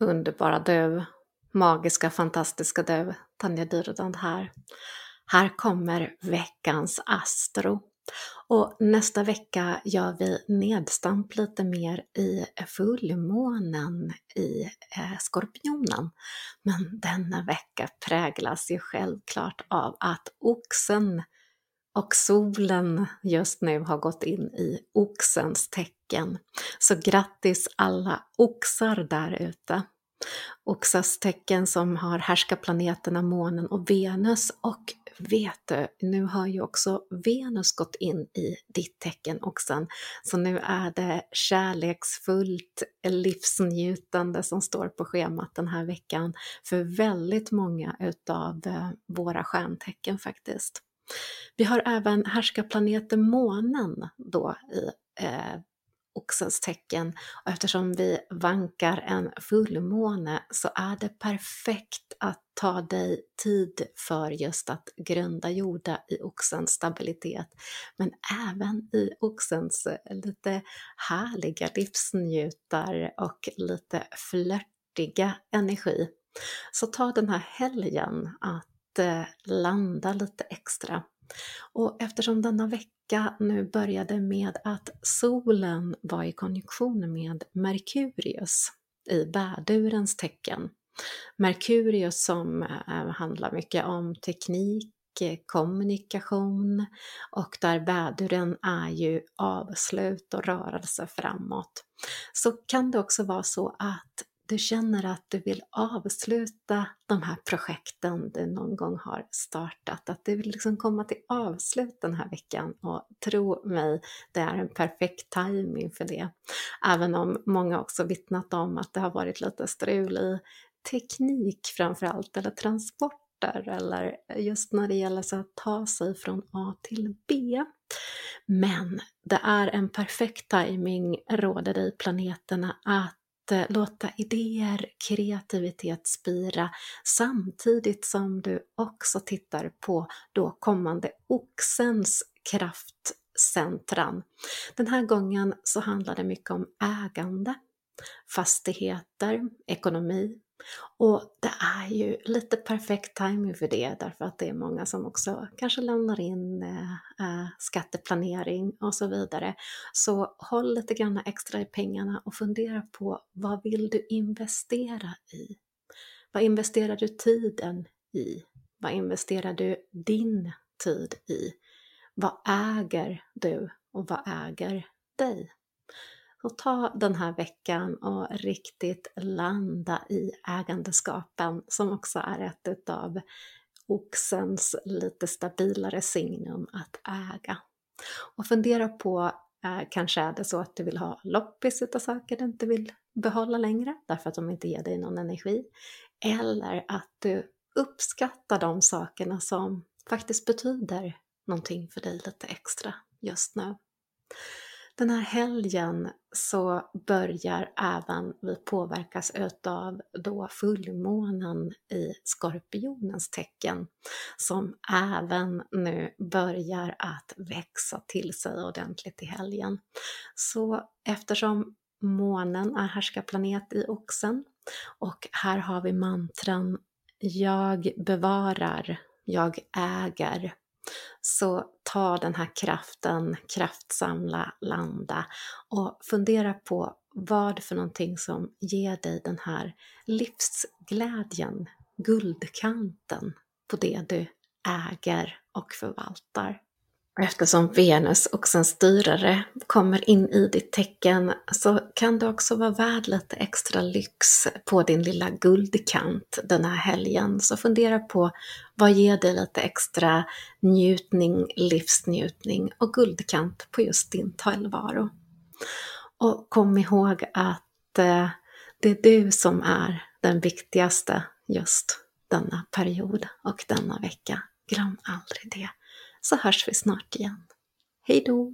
underbara du, magiska, fantastiska du, Tanja Dyrudand här. Här kommer veckans Astro. Och nästa vecka gör vi nedstamp lite mer i fullmånen i eh, Skorpionen. Men denna vecka präglas ju självklart av att oxen och solen just nu har gått in i oxens tecken. Så grattis alla oxar där ute! Oxas tecken som har härskarplaneterna månen och Venus och vet du, nu har ju också Venus gått in i ditt tecken oxen. Så nu är det kärleksfullt livsnjutande som står på schemat den här veckan för väldigt många utav eh, våra stjärntecken faktiskt. Vi har även härskarplaneten månen då i eh, oxens tecken och eftersom vi vankar en fullmåne så är det perfekt att ta dig tid för just att grunda jorda i oxens stabilitet men även i oxens eh, lite härliga livsnjutar och lite flörtiga energi. Så ta den här helgen att landa lite extra. Och eftersom denna vecka nu började med att solen var i konjunktion med Merkurius i värdurens tecken. Merkurius som eh, handlar mycket om teknik, kommunikation och där väduren är ju avslut och rörelse framåt. Så kan det också vara så att du känner att du vill avsluta de här projekten du någon gång har startat, att du vill liksom komma till avslut den här veckan och tro mig, det är en perfekt timing för det. Även om många också vittnat om att det har varit lite strul i teknik framförallt, eller transporter, eller just när det gäller att ta sig från A till B. Men det är en perfekt timing råder i planeterna att Eh, låta idéer, kreativitet spira samtidigt som du också tittar på då kommande oxens kraftcentran. Den här gången så handlar det mycket om ägande, fastigheter, ekonomi, och det är ju lite perfekt timing för det därför att det är många som också kanske lämnar in eh, eh, skatteplanering och så vidare. Så håll lite grann extra i pengarna och fundera på vad vill du investera i? Vad investerar du tiden i? Vad investerar du din tid i? Vad äger du och vad äger dig? Så ta den här veckan och riktigt landa i ägandeskapen som också är ett utav oxens lite stabilare signum att äga. Och fundera på, eh, kanske är det så att du vill ha loppis utav saker du inte vill behålla längre därför att de inte ger dig någon energi. Eller att du uppskattar de sakerna som faktiskt betyder någonting för dig lite extra just nu. Den här helgen så börjar även vi påverkas utav då fullmånen i Skorpionens tecken som även nu börjar att växa till sig ordentligt i helgen. Så eftersom månen är härskarplanet i oxen och här har vi mantran Jag bevarar, jag äger, så ta den här kraften, kraftsamla, landa och fundera på vad för någonting som ger dig den här livsglädjen, guldkanten på det du äger och förvaltar. Eftersom Venus och sin styrare kommer in i ditt tecken så kan du också vara värd lite extra lyx på din lilla guldkant den här helgen. Så fundera på vad ger dig lite extra njutning, livsnjutning och guldkant på just din tillvaro. Och kom ihåg att eh, det är du som är den viktigaste just denna period och denna vecka. Glöm aldrig det så hörs vi snart igen. Hej då!